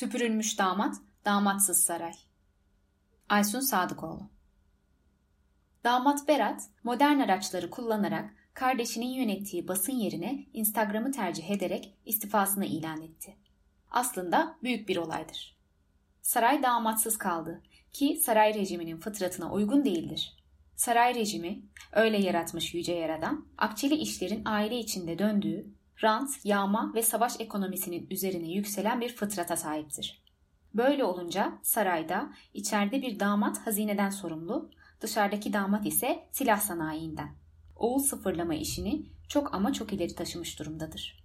Süpürülmüş damat, damatsız saray. Aysun Sadıkoğlu Damat Berat, modern araçları kullanarak kardeşinin yönettiği basın yerine Instagram'ı tercih ederek istifasını ilan etti. Aslında büyük bir olaydır. Saray damatsız kaldı ki saray rejiminin fıtratına uygun değildir. Saray rejimi, öyle yaratmış yüce yaradan, akçeli işlerin aile içinde döndüğü, rant, yağma ve savaş ekonomisinin üzerine yükselen bir fıtrata sahiptir. Böyle olunca sarayda içeride bir damat hazineden sorumlu, dışarıdaki damat ise silah sanayiinden. Oğul sıfırlama işini çok ama çok ileri taşımış durumdadır.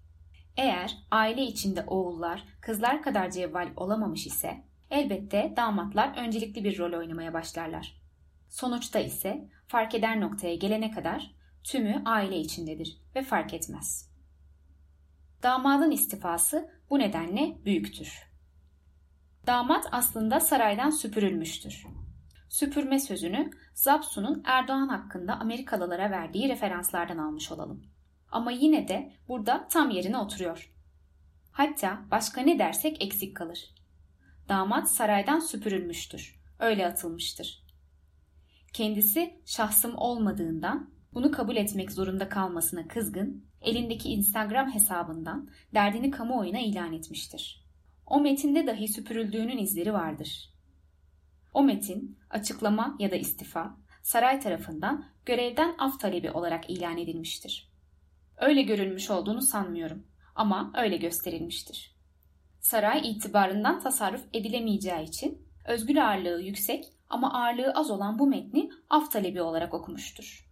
Eğer aile içinde oğullar kızlar kadar cevval olamamış ise elbette damatlar öncelikli bir rol oynamaya başlarlar. Sonuçta ise fark eder noktaya gelene kadar tümü aile içindedir ve fark etmez. Damadın istifası bu nedenle büyüktür. Damat aslında saraydan süpürülmüştür. Süpürme sözünü Zapsu'nun Erdoğan hakkında Amerikalılara verdiği referanslardan almış olalım. Ama yine de burada tam yerine oturuyor. Hatta başka ne dersek eksik kalır. Damat saraydan süpürülmüştür. Öyle atılmıştır. Kendisi şahsım olmadığından bunu kabul etmek zorunda kalmasına kızgın, elindeki Instagram hesabından derdini kamuoyuna ilan etmiştir. O metinde dahi süpürüldüğünün izleri vardır. O metin, açıklama ya da istifa, saray tarafından görevden af talebi olarak ilan edilmiştir. Öyle görülmüş olduğunu sanmıyorum ama öyle gösterilmiştir. Saray itibarından tasarruf edilemeyeceği için özgür ağırlığı yüksek ama ağırlığı az olan bu metni af talebi olarak okumuştur.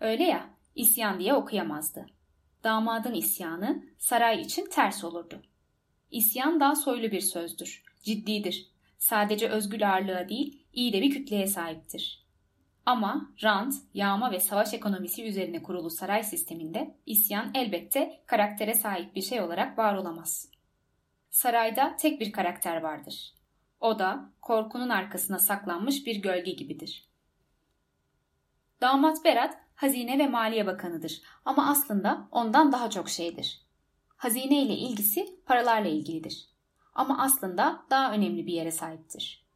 Öyle ya, isyan diye okuyamazdı. Damadın isyanı saray için ters olurdu. İsyan daha soylu bir sözdür, ciddidir. Sadece özgür ağırlığa değil, iyi de bir kütleye sahiptir. Ama rant, yağma ve savaş ekonomisi üzerine kurulu saray sisteminde isyan elbette karaktere sahip bir şey olarak var olamaz. Sarayda tek bir karakter vardır. O da korkunun arkasına saklanmış bir gölge gibidir. Damat Berat Hazine ve Maliye Bakanıdır ama aslında ondan daha çok şeydir. Hazine ile ilgisi paralarla ilgilidir. Ama aslında daha önemli bir yere sahiptir.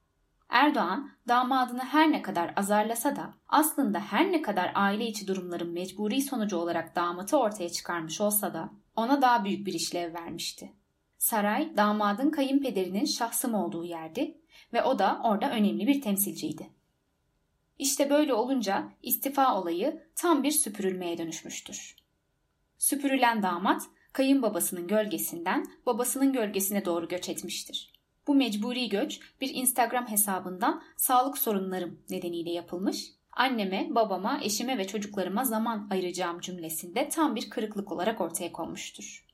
Erdoğan damadını her ne kadar azarlasa da aslında her ne kadar aile içi durumların mecburi sonucu olarak damatı ortaya çıkarmış olsa da ona daha büyük bir işlev vermişti. Saray damadın kayınpederinin şahsım olduğu yerdi ve o da orada önemli bir temsilciydi. İşte böyle olunca istifa olayı tam bir süpürülmeye dönüşmüştür. Süpürülen damat kayınbabasının gölgesinden babasının gölgesine doğru göç etmiştir. Bu mecburi göç bir Instagram hesabından sağlık sorunlarım nedeniyle yapılmış. Anneme, babama, eşime ve çocuklarıma zaman ayıracağım cümlesinde tam bir kırıklık olarak ortaya konmuştur.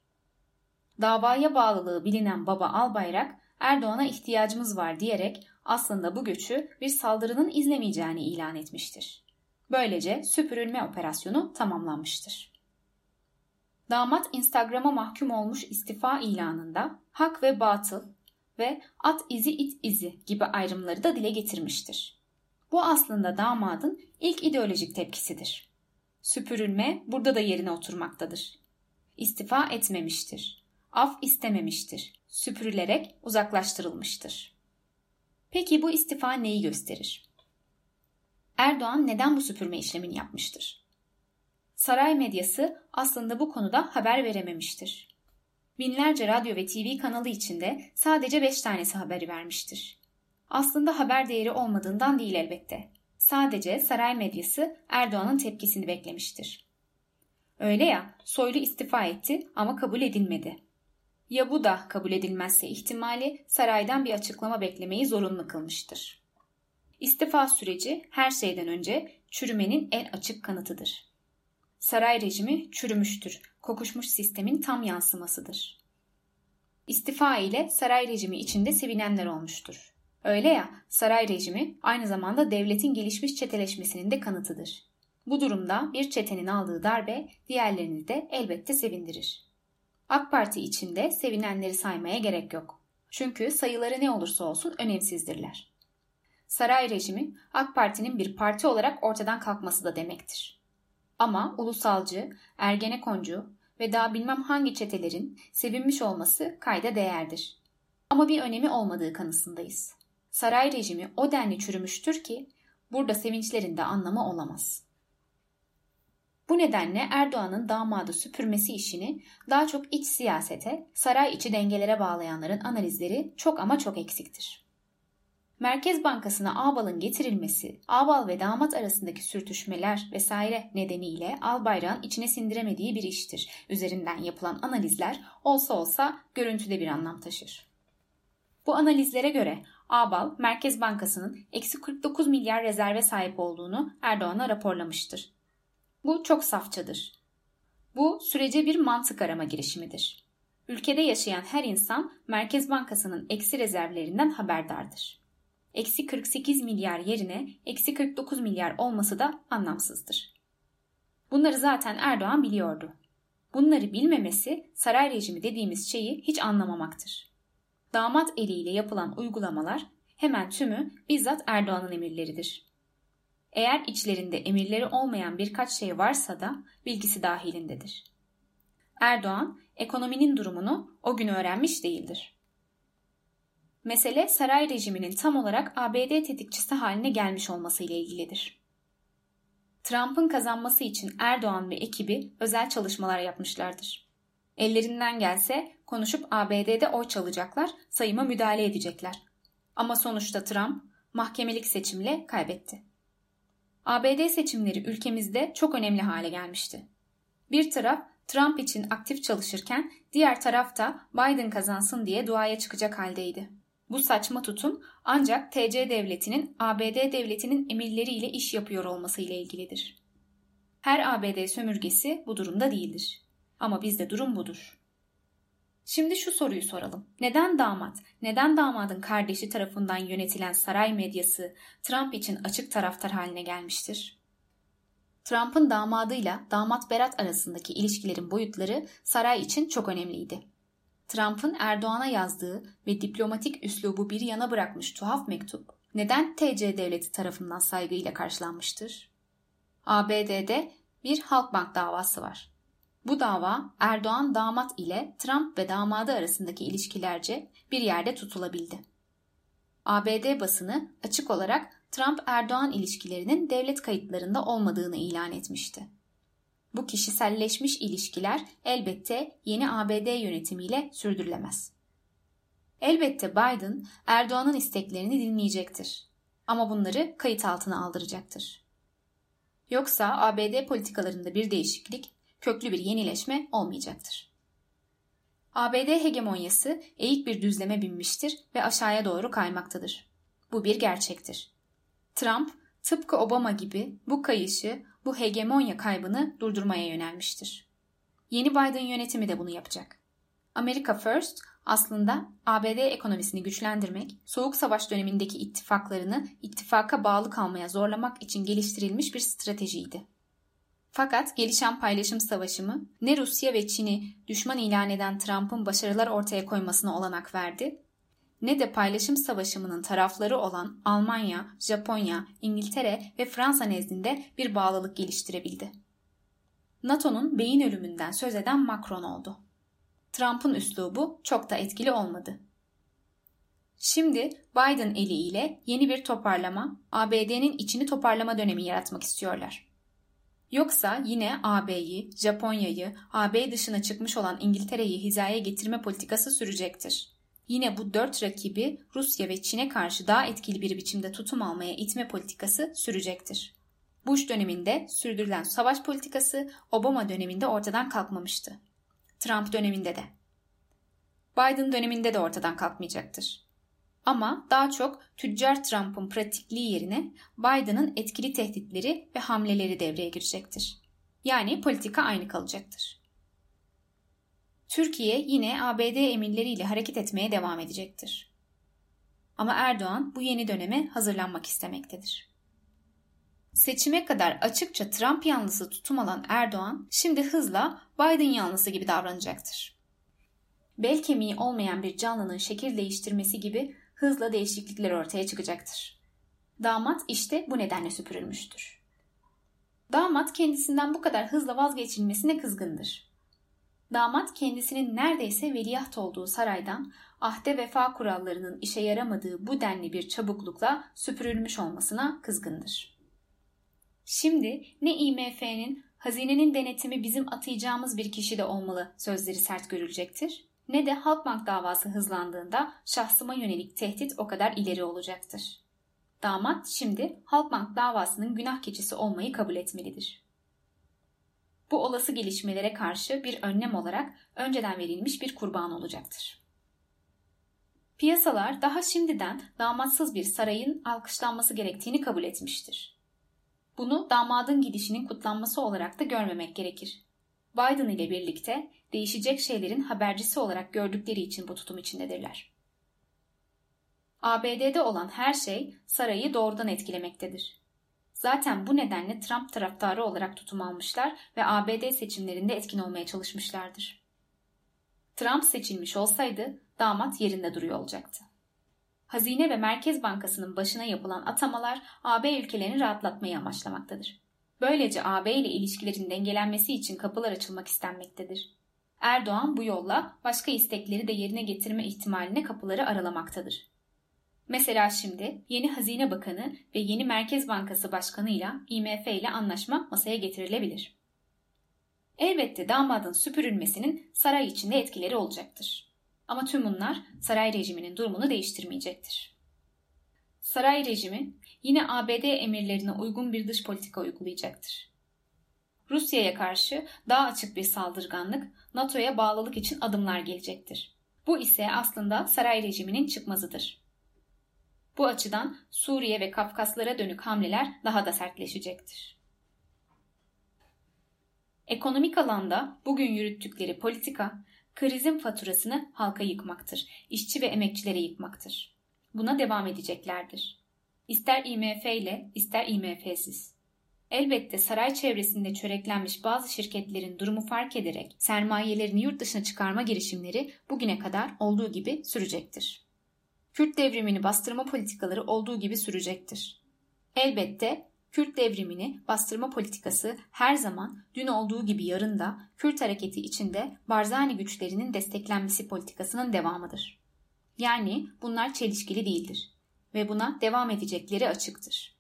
Davaya bağlılığı bilinen baba Albayrak, Erdoğan'a ihtiyacımız var diyerek aslında bu göçü bir saldırının izlemeyeceğini ilan etmiştir. Böylece süpürülme operasyonu tamamlanmıştır. Damat Instagram'a mahkum olmuş istifa ilanında hak ve batıl ve at izi it izi gibi ayrımları da dile getirmiştir. Bu aslında damadın ilk ideolojik tepkisidir. Süpürülme burada da yerine oturmaktadır. İstifa etmemiştir. Af istememiştir. Süpürülerek uzaklaştırılmıştır. Peki bu istifa neyi gösterir? Erdoğan neden bu süpürme işlemini yapmıştır? Saray medyası aslında bu konuda haber verememiştir. Binlerce radyo ve TV kanalı içinde sadece 5 tanesi haberi vermiştir. Aslında haber değeri olmadığından değil elbette. Sadece saray medyası Erdoğan'ın tepkisini beklemiştir. Öyle ya, Soylu istifa etti ama kabul edilmedi. Ya bu da kabul edilmezse ihtimali saraydan bir açıklama beklemeyi zorunlu kılmıştır. İstifa süreci her şeyden önce çürümenin en açık kanıtıdır. Saray rejimi çürümüştür, kokuşmuş sistemin tam yansımasıdır. İstifa ile saray rejimi içinde sevinenler olmuştur. Öyle ya, saray rejimi aynı zamanda devletin gelişmiş çeteleşmesinin de kanıtıdır. Bu durumda bir çetenin aldığı darbe diğerlerini de elbette sevindirir. AK Parti içinde sevinenleri saymaya gerek yok. Çünkü sayıları ne olursa olsun önemsizdirler. Saray rejimi AK Parti'nin bir parti olarak ortadan kalkması da demektir. Ama ulusalcı, ergenekoncu ve daha bilmem hangi çetelerin sevinmiş olması kayda değerdir. Ama bir önemi olmadığı kanısındayız. Saray rejimi o denli çürümüştür ki burada sevinçlerin de anlamı olamaz. Bu nedenle Erdoğan'ın damadı süpürmesi işini daha çok iç siyasete, saray içi dengelere bağlayanların analizleri çok ama çok eksiktir. Merkez Bankası'na Ağbal'ın getirilmesi, Ağbal ve damat arasındaki sürtüşmeler vesaire nedeniyle Albayrak'ın içine sindiremediği bir iştir. Üzerinden yapılan analizler olsa olsa görüntüde bir anlam taşır. Bu analizlere göre Ağbal, Merkez Bankası'nın eksi 49 milyar rezerve sahip olduğunu Erdoğan'a raporlamıştır. Bu çok safçadır. Bu sürece bir mantık arama girişimidir. Ülkede yaşayan her insan Merkez Bankası'nın eksi rezervlerinden haberdardır. Eksi 48 milyar yerine eksi 49 milyar olması da anlamsızdır. Bunları zaten Erdoğan biliyordu. Bunları bilmemesi saray rejimi dediğimiz şeyi hiç anlamamaktır. Damat eliyle yapılan uygulamalar hemen tümü bizzat Erdoğan'ın emirleridir. Eğer içlerinde emirleri olmayan birkaç şey varsa da bilgisi dahilindedir. Erdoğan ekonominin durumunu o gün öğrenmiş değildir. Mesele saray rejiminin tam olarak ABD tetikçisi haline gelmiş olması ile ilgilidir. Trump'ın kazanması için Erdoğan ve ekibi özel çalışmalar yapmışlardır. Ellerinden gelse konuşup ABD'de oy çalacaklar, sayıma müdahale edecekler. Ama sonuçta Trump mahkemelik seçimle kaybetti. ABD seçimleri ülkemizde çok önemli hale gelmişti. Bir taraf Trump için aktif çalışırken diğer taraf da Biden kazansın diye duaya çıkacak haldeydi. Bu saçma tutum ancak TC devletinin ABD devletinin emirleriyle iş yapıyor olması ile ilgilidir. Her ABD sömürgesi bu durumda değildir. Ama bizde durum budur. Şimdi şu soruyu soralım. Neden damat, neden damadın kardeşi tarafından yönetilen saray medyası Trump için açık taraftar haline gelmiştir? Trump'ın damadıyla damat Berat arasındaki ilişkilerin boyutları saray için çok önemliydi. Trump'ın Erdoğan'a yazdığı ve diplomatik üslubu bir yana bırakmış tuhaf mektup neden TC devleti tarafından saygıyla karşılanmıştır? ABD'de bir Halkbank davası var. Bu dava Erdoğan damat ile Trump ve damadı arasındaki ilişkilerce bir yerde tutulabildi. ABD basını açık olarak Trump-Erdoğan ilişkilerinin devlet kayıtlarında olmadığını ilan etmişti. Bu kişiselleşmiş ilişkiler elbette yeni ABD yönetimiyle sürdürülemez. Elbette Biden Erdoğan'ın isteklerini dinleyecektir. Ama bunları kayıt altına aldıracaktır. Yoksa ABD politikalarında bir değişiklik, köklü bir yenileşme olmayacaktır. ABD hegemonyası eğik bir düzleme binmiştir ve aşağıya doğru kaymaktadır. Bu bir gerçektir. Trump tıpkı Obama gibi bu kayışı bu hegemonya kaybını durdurmaya yönelmiştir. Yeni Biden yönetimi de bunu yapacak. America First aslında ABD ekonomisini güçlendirmek, Soğuk Savaş dönemindeki ittifaklarını ittifaka bağlı kalmaya zorlamak için geliştirilmiş bir stratejiydi. Fakat gelişen paylaşım savaşı mı ne Rusya ve Çin'i düşman ilan eden Trump'ın başarılar ortaya koymasına olanak verdi ne de paylaşım savaşımının tarafları olan Almanya, Japonya, İngiltere ve Fransa nezdinde bir bağlılık geliştirebildi. NATO'nun beyin ölümünden söz eden Macron oldu. Trump'ın üslubu çok da etkili olmadı. Şimdi Biden eliyle yeni bir toparlama, ABD'nin içini toparlama dönemi yaratmak istiyorlar. Yoksa yine AB'yi, Japonya'yı, AB dışına çıkmış olan İngiltere'yi hizaya getirme politikası sürecektir. Yine bu dört rakibi Rusya ve Çin'e karşı daha etkili bir biçimde tutum almaya itme politikası sürecektir. Bush döneminde sürdürülen savaş politikası Obama döneminde ortadan kalkmamıştı. Trump döneminde de. Biden döneminde de ortadan kalkmayacaktır. Ama daha çok tüccar Trump'ın pratikliği yerine Biden'ın etkili tehditleri ve hamleleri devreye girecektir. Yani politika aynı kalacaktır. Türkiye yine ABD emirleriyle hareket etmeye devam edecektir. Ama Erdoğan bu yeni döneme hazırlanmak istemektedir. Seçime kadar açıkça Trump yanlısı tutum alan Erdoğan şimdi hızla Biden yanlısı gibi davranacaktır. Bel kemiği olmayan bir canlının şekil değiştirmesi gibi hızla değişiklikler ortaya çıkacaktır. Damat işte bu nedenle süpürülmüştür. Damat kendisinden bu kadar hızla vazgeçilmesine kızgındır. Damat kendisinin neredeyse veliaht olduğu saraydan ahde vefa kurallarının işe yaramadığı bu denli bir çabuklukla süpürülmüş olmasına kızgındır. Şimdi ne IMF'nin hazinenin denetimi bizim atayacağımız bir kişi de olmalı sözleri sert görülecektir ne de Halkbank davası hızlandığında şahsıma yönelik tehdit o kadar ileri olacaktır. Damat şimdi Halkbank davasının günah keçisi olmayı kabul etmelidir. Bu olası gelişmelere karşı bir önlem olarak önceden verilmiş bir kurban olacaktır. Piyasalar daha şimdiden damatsız bir sarayın alkışlanması gerektiğini kabul etmiştir. Bunu damadın gidişinin kutlanması olarak da görmemek gerekir. Biden ile birlikte değişecek şeylerin habercisi olarak gördükleri için bu tutum içindedirler. ABD'de olan her şey sarayı doğrudan etkilemektedir. Zaten bu nedenle Trump taraftarı olarak tutum almışlar ve ABD seçimlerinde etkin olmaya çalışmışlardır. Trump seçilmiş olsaydı damat yerinde duruyor olacaktı. Hazine ve Merkez Bankası'nın başına yapılan atamalar AB ülkelerini rahatlatmayı amaçlamaktadır. Böylece AB ile ilişkilerin dengelenmesi için kapılar açılmak istenmektedir. Erdoğan bu yolla başka istekleri de yerine getirme ihtimaline kapıları aralamaktadır. Mesela şimdi yeni Hazine Bakanı ve yeni Merkez Bankası Başkanı ile IMF ile anlaşma masaya getirilebilir. Elbette damadın süpürülmesinin saray içinde etkileri olacaktır. Ama tüm bunlar saray rejiminin durumunu değiştirmeyecektir. Saray rejimi yine ABD emirlerine uygun bir dış politika uygulayacaktır. Rusya'ya karşı daha açık bir saldırganlık, NATO'ya bağlılık için adımlar gelecektir. Bu ise aslında saray rejiminin çıkmazıdır. Bu açıdan Suriye ve Kafkaslara dönük hamleler daha da sertleşecektir. Ekonomik alanda bugün yürüttükleri politika, krizin faturasını halka yıkmaktır, işçi ve emekçilere yıkmaktır. Buna devam edeceklerdir. İster IMF ile ister IMF'siz. Elbette saray çevresinde çöreklenmiş bazı şirketlerin durumu fark ederek sermayelerini yurt dışına çıkarma girişimleri bugüne kadar olduğu gibi sürecektir. Kürt devrimini bastırma politikaları olduğu gibi sürecektir. Elbette Kürt devrimini bastırma politikası her zaman dün olduğu gibi yarın da Kürt hareketi içinde Barzani güçlerinin desteklenmesi politikasının devamıdır. Yani bunlar çelişkili değildir ve buna devam edecekleri açıktır.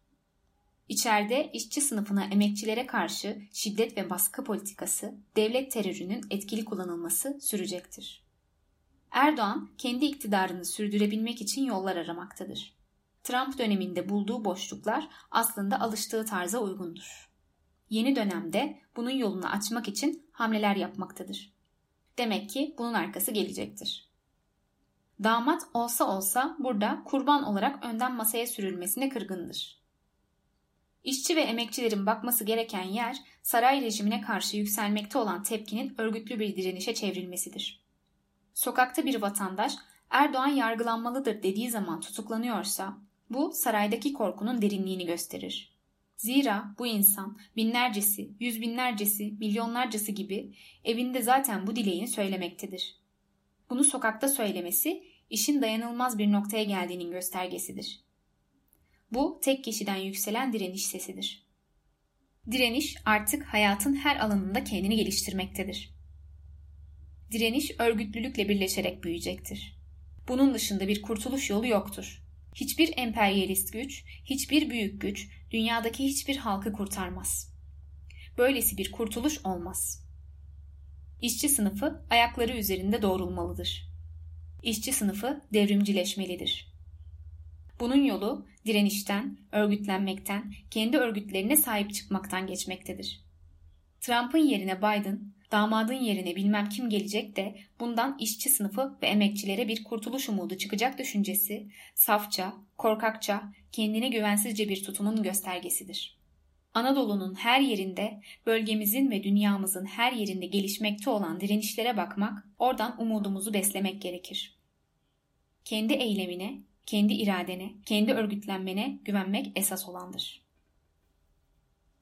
İçeride işçi sınıfına emekçilere karşı şiddet ve baskı politikası, devlet terörünün etkili kullanılması sürecektir. Erdoğan kendi iktidarını sürdürebilmek için yollar aramaktadır. Trump döneminde bulduğu boşluklar aslında alıştığı tarza uygundur. Yeni dönemde bunun yolunu açmak için hamleler yapmaktadır. Demek ki bunun arkası gelecektir. Damat olsa olsa burada kurban olarak önden masaya sürülmesine kırgındır. İşçi ve emekçilerin bakması gereken yer saray rejimine karşı yükselmekte olan tepkinin örgütlü bir direnişe çevrilmesidir. Sokakta bir vatandaş Erdoğan yargılanmalıdır dediği zaman tutuklanıyorsa bu saraydaki korkunun derinliğini gösterir. Zira bu insan binlercesi, yüz binlercesi, milyonlarcası gibi evinde zaten bu dileğini söylemektedir. Bunu sokakta söylemesi işin dayanılmaz bir noktaya geldiğinin göstergesidir. Bu tek kişiden yükselen direniş sesidir. Direniş artık hayatın her alanında kendini geliştirmektedir. Direniş örgütlülükle birleşerek büyüyecektir. Bunun dışında bir kurtuluş yolu yoktur. Hiçbir emperyalist güç, hiçbir büyük güç dünyadaki hiçbir halkı kurtarmaz. Böylesi bir kurtuluş olmaz. İşçi sınıfı ayakları üzerinde doğrulmalıdır. İşçi sınıfı devrimcileşmelidir. Bunun yolu direnişten, örgütlenmekten, kendi örgütlerine sahip çıkmaktan geçmektedir. Trump'ın yerine Biden, damadın yerine bilmem kim gelecek de bundan işçi sınıfı ve emekçilere bir kurtuluş umudu çıkacak düşüncesi, safça, korkakça, kendine güvensizce bir tutumun göstergesidir. Anadolu'nun her yerinde, bölgemizin ve dünyamızın her yerinde gelişmekte olan direnişlere bakmak, oradan umudumuzu beslemek gerekir. Kendi eylemine, kendi iradene, kendi örgütlenmene güvenmek esas olandır.